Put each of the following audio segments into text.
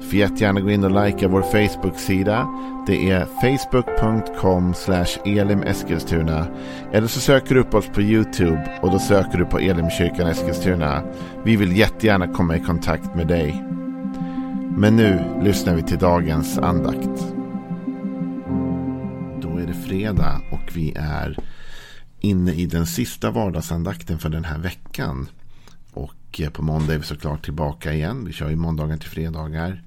Får jättegärna gå in och likea vår Facebook-sida. Det är facebook.com elimeskilstuna. Eller så söker du upp oss på YouTube och då söker du på Elimkyrkan Eskilstuna. Vi vill jättegärna komma i kontakt med dig. Men nu lyssnar vi till dagens andakt. Då är det fredag och vi är inne i den sista vardagsandakten för den här veckan. Och eh, på måndag är vi såklart tillbaka igen. Vi kör ju måndagar till fredagar.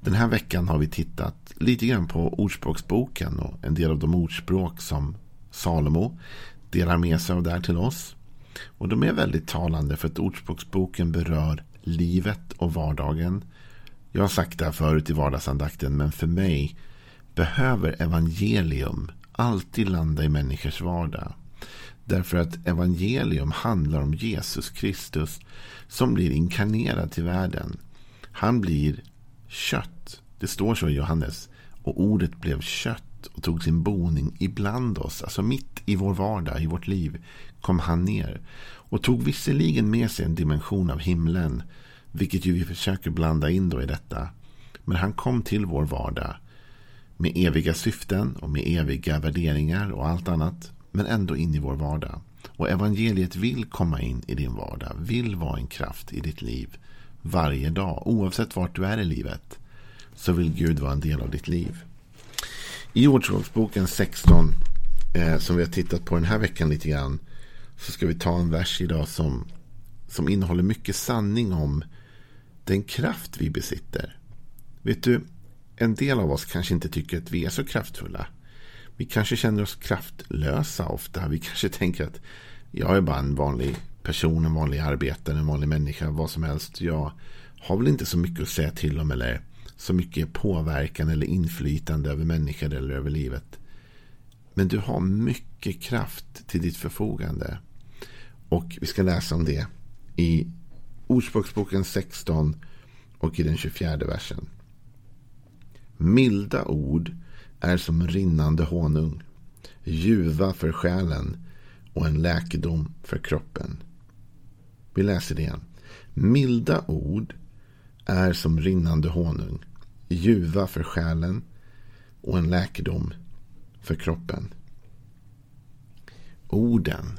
Den här veckan har vi tittat lite grann på Ordspråksboken och en del av de ordspråk som Salomo delar med sig av där till oss. Och de är väldigt talande för att Ordspråksboken berör livet och vardagen. Jag har sagt det här förut i vardagsandakten men för mig behöver evangelium alltid landa i människors vardag. Därför att evangelium handlar om Jesus Kristus som blir inkarnerad till världen. Han blir kött. Det står så i Johannes. Och ordet blev kött och tog sin boning ibland oss. Alltså mitt i vår vardag, i vårt liv, kom han ner. Och tog visserligen med sig en dimension av himlen. Vilket ju vi försöker blanda in då i detta. Men han kom till vår vardag. Med eviga syften och med eviga värderingar och allt annat. Men ändå in i vår vardag. Och evangeliet vill komma in i din vardag. Vill vara en kraft i ditt liv varje dag. Oavsett vart du är i livet så vill Gud vara en del av ditt liv. I Ordspråksboken 16 eh, som vi har tittat på den här veckan lite grann så ska vi ta en vers idag som, som innehåller mycket sanning om den kraft vi besitter. Vet du, en del av oss kanske inte tycker att vi är så kraftfulla. Vi kanske känner oss kraftlösa ofta. Vi kanske tänker att jag är bara en vanlig person, en vanlig arbetare, en vanlig människa, vad som helst. Jag har väl inte så mycket att säga till om eller så mycket påverkan eller inflytande över människor eller över livet. Men du har mycket kraft till ditt förfogande. Och vi ska läsa om det i Ordspråksboken 16 och i den 24 versen. Milda ord är som rinnande honung, ljuva för själen och en läkedom för kroppen. Vi läser det igen. Milda ord är som rinnande honung, ljuva för själen och en läkedom för kroppen. Orden.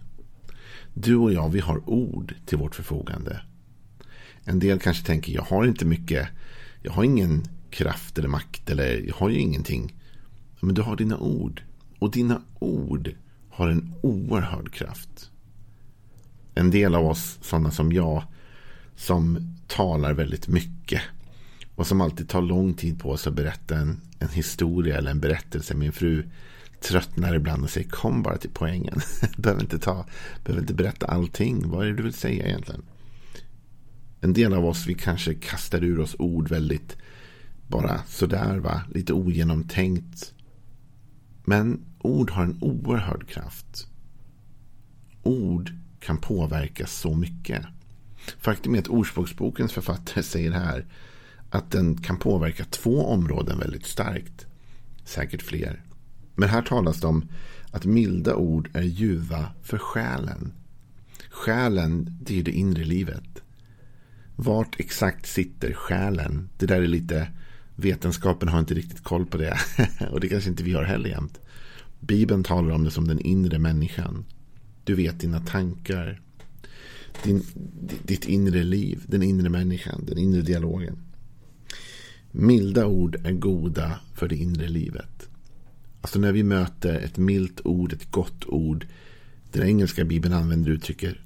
Du och jag, vi har ord till vårt förfogande. En del kanske tänker, jag har inte mycket, jag har ingen kraft eller makt eller jag har ju ingenting. Men du har dina ord. Och dina ord har en oerhörd kraft en del av oss, sådana som jag, som talar väldigt mycket. Och som alltid tar lång tid på sig att berätta en, en historia eller en berättelse. Min fru tröttnar ibland och säger kom bara till poängen. behöver, inte ta, behöver inte berätta allting. Vad är det du vill säga egentligen? En del av oss, vi kanske kastar ur oss ord väldigt bara sådär va. Lite ogenomtänkt. Men ord har en oerhörd kraft. Ord kan påverka så mycket. Faktum är att Ordspråksbokens författare säger här att den kan påverka två områden väldigt starkt. Säkert fler. Men här talas det om att milda ord är ljuva för själen. Själen, det är det inre livet. Vart exakt sitter själen? Det där är lite... Vetenskapen har inte riktigt koll på det. Och det kanske inte vi har heller jämt. Bibeln talar om det som den inre människan. Du vet dina tankar. Din, ditt inre liv. Den inre människan. Den inre dialogen. Milda ord är goda för det inre livet. Alltså när vi möter ett milt ord, ett gott ord. Den engelska bibeln använder uttrycket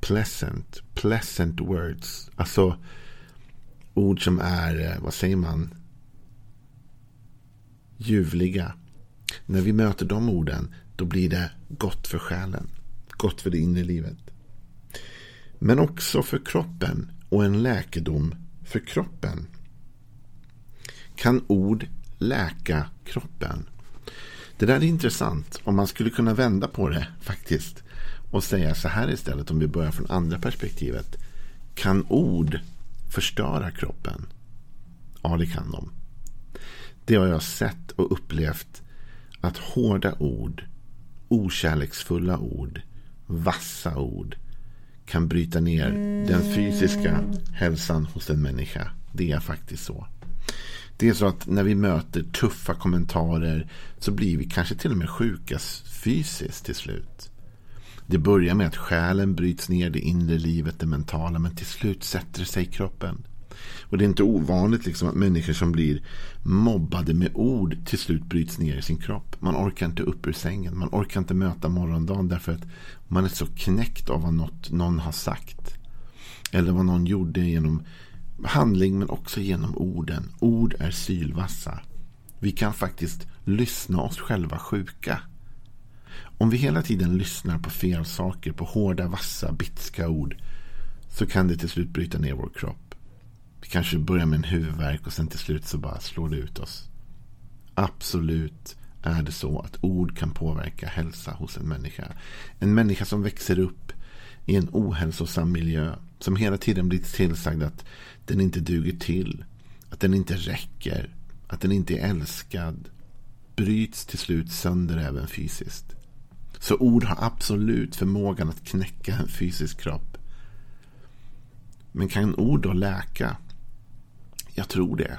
pleasant. Pleasant words. Alltså ord som är, eh, vad säger man? Ljuvliga. När vi möter de orden, då blir det gott för själen gott för det inre livet. Men också för kroppen och en läkedom för kroppen. Kan ord läka kroppen? Det där är intressant om man skulle kunna vända på det faktiskt. och säga så här istället om vi börjar från andra perspektivet. Kan ord förstöra kroppen? Ja, det kan de. Det har jag sett och upplevt att hårda ord, okärleksfulla ord, vassa ord kan bryta ner den fysiska hälsan hos en människa. Det är faktiskt så. Det är så att när vi möter tuffa kommentarer så blir vi kanske till och med sjuka fysiskt till slut. Det börjar med att själen bryts ner, det inre livet, det mentala, men till slut sätter det sig i kroppen. Och det är inte ovanligt liksom att människor som blir mobbade med ord till slut bryts ner i sin kropp. Man orkar inte upp ur sängen. Man orkar inte möta morgondagen därför att man är så knäckt av vad något, någon har sagt. Eller vad någon gjorde genom handling men också genom orden. Ord är sylvassa. Vi kan faktiskt lyssna oss själva sjuka. Om vi hela tiden lyssnar på fel saker, på hårda, vassa, bitska ord så kan det till slut bryta ner vår kropp. Vi kanske börjar med en huvudvärk och sen till slut så bara slår det ut oss. Absolut är det så att ord kan påverka hälsa hos en människa. En människa som växer upp i en ohälsosam miljö. Som hela tiden blir tillsagd att den inte duger till. Att den inte räcker. Att den inte är älskad. Bryts till slut sönder även fysiskt. Så ord har absolut förmågan att knäcka en fysisk kropp. Men kan ord då läka? Jag tror det.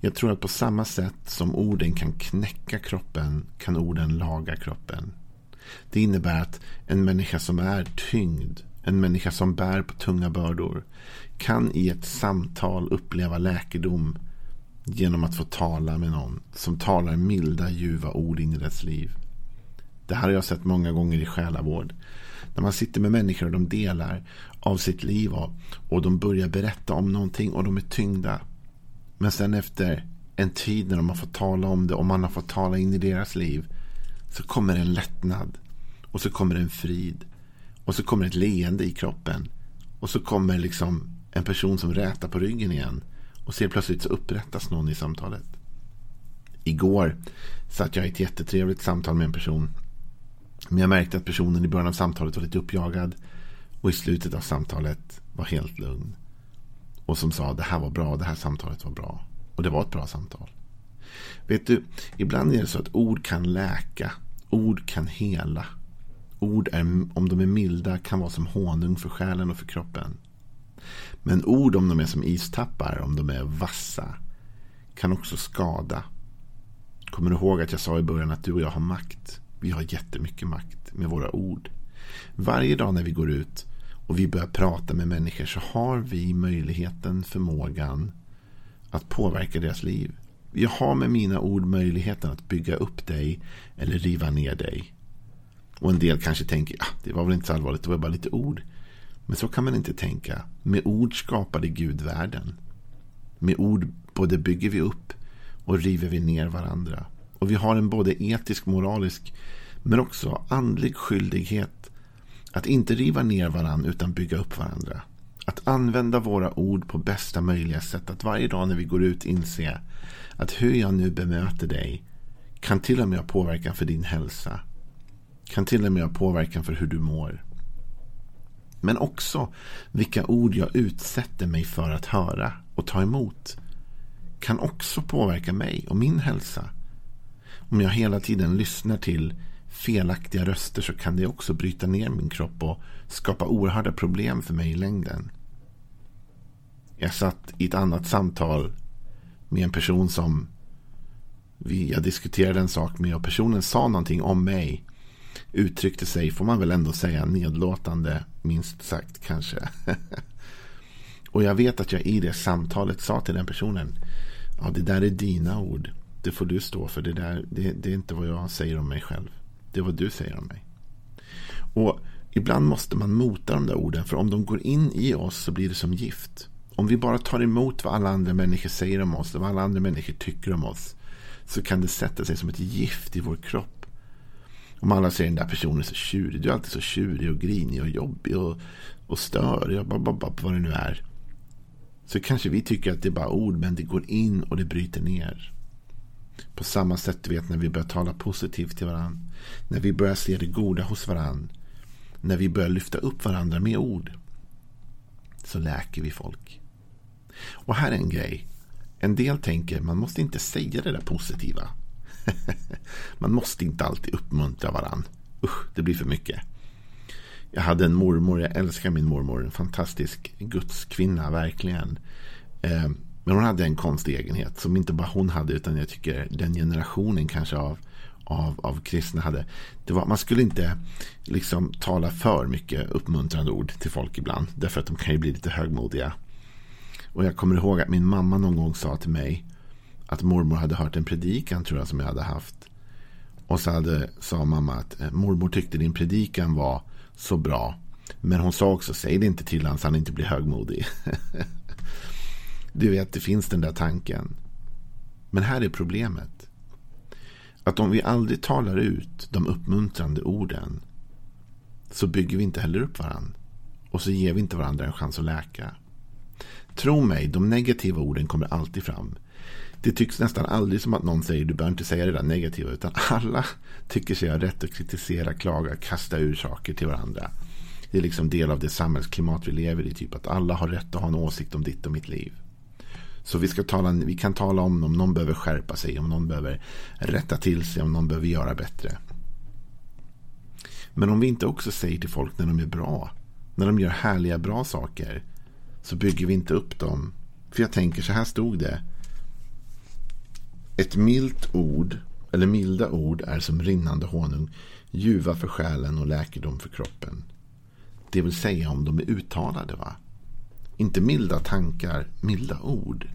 Jag tror att på samma sätt som orden kan knäcka kroppen kan orden laga kroppen. Det innebär att en människa som är tyngd, en människa som bär på tunga bördor kan i ett samtal uppleva läkedom genom att få tala med någon som talar milda, ljuva ord in i dess liv. Det här har jag sett många gånger i själavård. När man sitter med människor och de delar av sitt liv och, och de börjar berätta om någonting och de är tyngda. Men sen efter en tid när de har fått tala om det och man har fått tala in i deras liv så kommer en lättnad och så kommer en frid och så kommer ett leende i kroppen och så kommer liksom en person som rätar på ryggen igen och ser plötsligt så upprättas någon i samtalet. Igår satt jag i ett jättetrevligt samtal med en person men jag märkte att personen i början av samtalet var lite uppjagad och i slutet av samtalet var helt lugn. Och som sa det här var bra, det här samtalet var bra. Och det var ett bra samtal. Vet du, ibland är det så att ord kan läka. Ord kan hela. Ord, är, om de är milda, kan vara som honung för själen och för kroppen. Men ord, om de är som istappar, om de är vassa, kan också skada. Kommer du ihåg att jag sa i början att du och jag har makt? Vi har jättemycket makt med våra ord. Varje dag när vi går ut och vi börjar prata med människor så har vi möjligheten, förmågan att påverka deras liv. Jag har med mina ord möjligheten att bygga upp dig eller riva ner dig. Och en del kanske tänker, ah, det var väl inte så allvarligt, det var bara lite ord. Men så kan man inte tänka. Med ord skapade Gud världen. Med ord både bygger vi upp och river vi ner varandra. Och vi har en både etisk, moralisk men också andlig skyldighet att inte riva ner varandra utan bygga upp varandra. Att använda våra ord på bästa möjliga sätt. Att varje dag när vi går ut inse att hur jag nu bemöter dig kan till och med ha påverkan för din hälsa. Kan till och med ha påverkan för hur du mår. Men också vilka ord jag utsätter mig för att höra och ta emot. Kan också påverka mig och min hälsa. Om jag hela tiden lyssnar till felaktiga röster så kan det också bryta ner min kropp och skapa oerhörda problem för mig i längden. Jag satt i ett annat samtal med en person som vi, jag diskuterade en sak med och personen sa någonting om mig. Uttryckte sig, får man väl ändå säga, nedlåtande, minst sagt kanske. och jag vet att jag i det samtalet sa till den personen, ja det där är dina ord, det får du stå för, det, där, det, det är inte vad jag säger om mig själv. Det är vad du säger om mig. Och ibland måste man mota de där orden. För om de går in i oss så blir det som gift. Om vi bara tar emot vad alla andra människor säger om oss. Och vad alla andra människor tycker om oss. Så kan det sätta sig som ett gift i vår kropp. Om alla säger den där personen är så tjurig. Du är alltid så tjurig och grinig och jobbig och, och störig. Och vad det nu är. Så kanske vi tycker att det är bara ord. Men det går in och det bryter ner. På samma sätt du vet när vi börjar tala positivt till varandra. När vi börjar se det goda hos varandra. när vi börjar lyfta upp varandra med ord så läker vi folk. Och här är en grej. En del tänker man måste inte säga det där positiva. man måste inte alltid uppmuntra varandra. Usch, det blir för mycket. Jag hade en mormor, jag älskar min mormor, en fantastisk gudskvinna, verkligen. Ehm, men hon hade en konstig egenhet som inte bara hon hade utan jag tycker den generationen kanske av, av, av kristna hade. Det var, man skulle inte liksom tala för mycket uppmuntrande ord till folk ibland. Därför att de kan ju bli lite högmodiga. Och jag kommer ihåg att min mamma någon gång sa till mig att mormor hade hört en predikan tror jag som jag hade haft. Och så hade, sa mamma att eh, mormor tyckte din predikan var så bra. Men hon sa också, säg det inte till honom så han inte blir högmodig. du vet, det finns den där tanken. Men här är problemet. Att om vi aldrig talar ut de uppmuntrande orden så bygger vi inte heller upp varandra. Och så ger vi inte varandra en chans att läka. Tro mig, de negativa orden kommer alltid fram. Det tycks nästan aldrig som att någon säger du behöver inte säga det där negativa. Utan alla tycker sig ha rätt att kritisera, klaga, kasta ur saker till varandra. Det är liksom del av det samhällsklimat vi lever i. Typ att alla har rätt att ha en åsikt om ditt och mitt liv. Så vi, ska tala, vi kan tala om om någon behöver skärpa sig, om någon behöver rätta till sig, om någon behöver göra bättre. Men om vi inte också säger till folk när de är bra, när de gör härliga bra saker, så bygger vi inte upp dem. För jag tänker, så här stod det. Ett milt ord, eller milda ord, är som rinnande honung, ljuva för själen och läkedom för kroppen. Det vill säga om de är uttalade. va? Inte milda tankar, milda ord.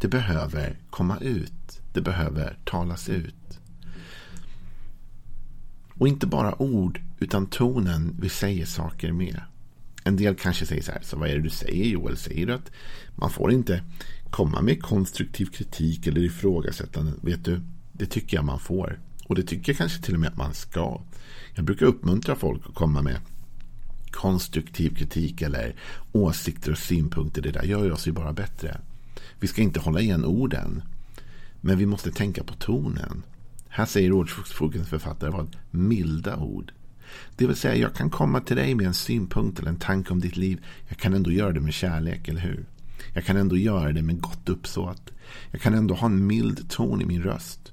Det behöver komma ut. Det behöver talas ut. Och inte bara ord, utan tonen vi säger saker med. En del kanske säger så här, så vad är det du säger Joel? Säger du att man får inte komma med konstruktiv kritik eller ifrågasättande? Vet du, det tycker jag man får. Och det tycker jag kanske till och med att man ska. Jag brukar uppmuntra folk att komma med konstruktiv kritik eller åsikter och synpunkter. Det där gör oss ju bara bättre. Vi ska inte hålla igen orden. Men vi måste tänka på tonen. Här säger ordspråkens författare vad milda ord. Det vill säga, jag kan komma till dig med en synpunkt eller en tanke om ditt liv. Jag kan ändå göra det med kärlek, eller hur? Jag kan ändå göra det med gott uppsåt. Jag kan ändå ha en mild ton i min röst.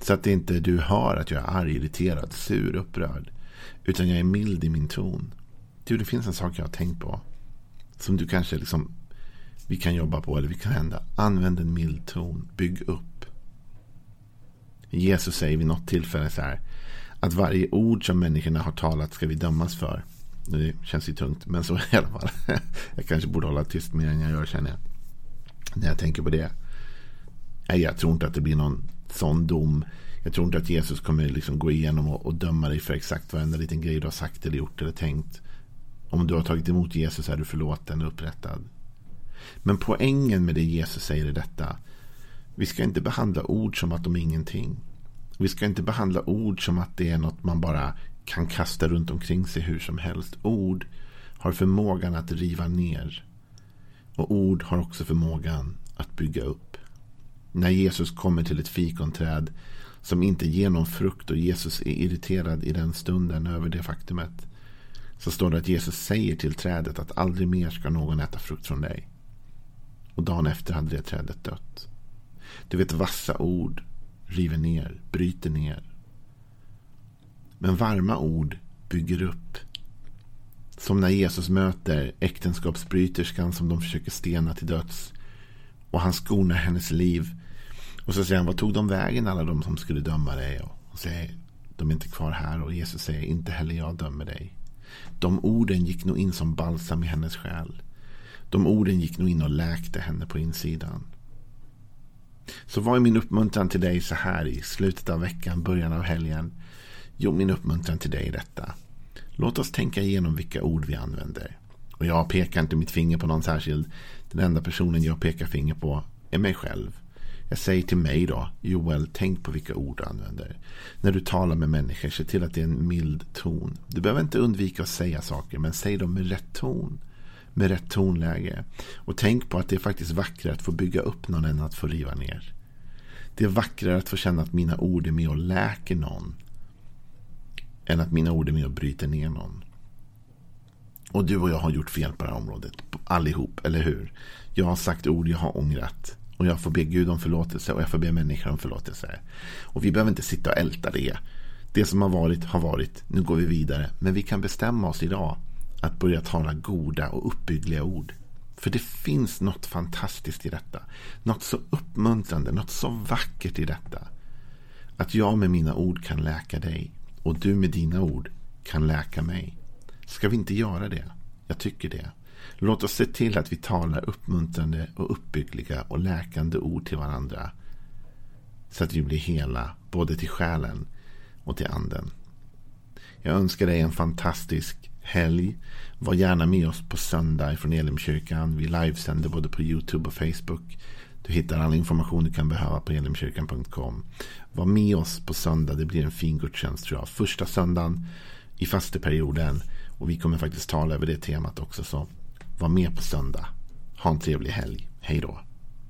Så att det inte du hör att jag är arg, irriterad, sur, upprörd. Utan jag är mild i min ton. Du, det finns en sak jag har tänkt på. Som du kanske liksom vi kan jobba på eller vi kan ändra. Använd en mild ton. Bygg upp. Jesus säger vid något tillfälle så här. Att varje ord som människorna har talat ska vi dömas för. Det känns ju tungt, men så är det i alla fall. Jag kanske borde hålla tyst mer än jag gör känner jag. När jag tänker på det. Nej, jag tror inte att det blir någon sån dom. Jag tror inte att Jesus kommer liksom gå igenom och, och döma dig för exakt varenda liten grej du har sagt eller gjort eller tänkt. Om du har tagit emot Jesus är du förlåten och upprättad. Men poängen med det Jesus säger är detta. Vi ska inte behandla ord som att de är ingenting. Vi ska inte behandla ord som att det är något man bara kan kasta runt omkring sig hur som helst. Ord har förmågan att riva ner. Och ord har också förmågan att bygga upp. När Jesus kommer till ett fikonträd som inte ger någon frukt och Jesus är irriterad i den stunden över det faktumet. Så står det att Jesus säger till trädet att aldrig mer ska någon äta frukt från dig. Och dagen efter hade det trädet dött. Du vet vassa ord river ner, bryter ner. Men varma ord bygger upp. Som när Jesus möter äktenskapsbryterskan som de försöker stena till döds. Och han skonar hennes liv. Och så säger han, vad tog de vägen alla de som skulle döma dig? Och säger, de är inte kvar här. Och Jesus säger, inte heller jag dömer dig. De orden gick nog in som balsam i hennes själ. De orden gick nog in och läkte henne på insidan. Så vad är min uppmuntran till dig så här i slutet av veckan, början av helgen? Jo, min uppmuntran till dig är detta. Låt oss tänka igenom vilka ord vi använder. Och jag pekar inte mitt finger på någon särskild. Den enda personen jag pekar finger på är mig själv. Jag säger till mig då, Joel, tänk på vilka ord du använder. När du talar med människor, se till att det är en mild ton. Du behöver inte undvika att säga saker, men säg dem med rätt ton med rätt tonläge. Och tänk på att det är faktiskt vackrare att få bygga upp någon än att få riva ner. Det är vackrare att få känna att mina ord är med och läker någon. Än att mina ord är med och bryter ner någon. Och du och jag har gjort fel på det här området. Allihop, eller hur? Jag har sagt ord jag har ångrat. Och jag får be Gud om förlåtelse och jag får be människor om förlåtelse. Och vi behöver inte sitta och älta det. Det som har varit har varit. Nu går vi vidare. Men vi kan bestämma oss idag att börja tala goda och uppbyggliga ord. För det finns något fantastiskt i detta. Något så uppmuntrande, något så vackert i detta. Att jag med mina ord kan läka dig och du med dina ord kan läka mig. Ska vi inte göra det? Jag tycker det. Låt oss se till att vi talar uppmuntrande och uppbyggliga och läkande ord till varandra. Så att vi blir hela, både till själen och till anden. Jag önskar dig en fantastisk helg. Var gärna med oss på söndag från Elimkyrkan. Vi livesänder både på YouTube och Facebook. Du hittar all information du kan behöva på elimkyrkan.com. Var med oss på söndag. Det blir en fin gudstjänst tror jag. Första söndagen i fasteperioden. Och vi kommer faktiskt tala över det temat också. Så var med på söndag. Ha en trevlig helg. Hej då.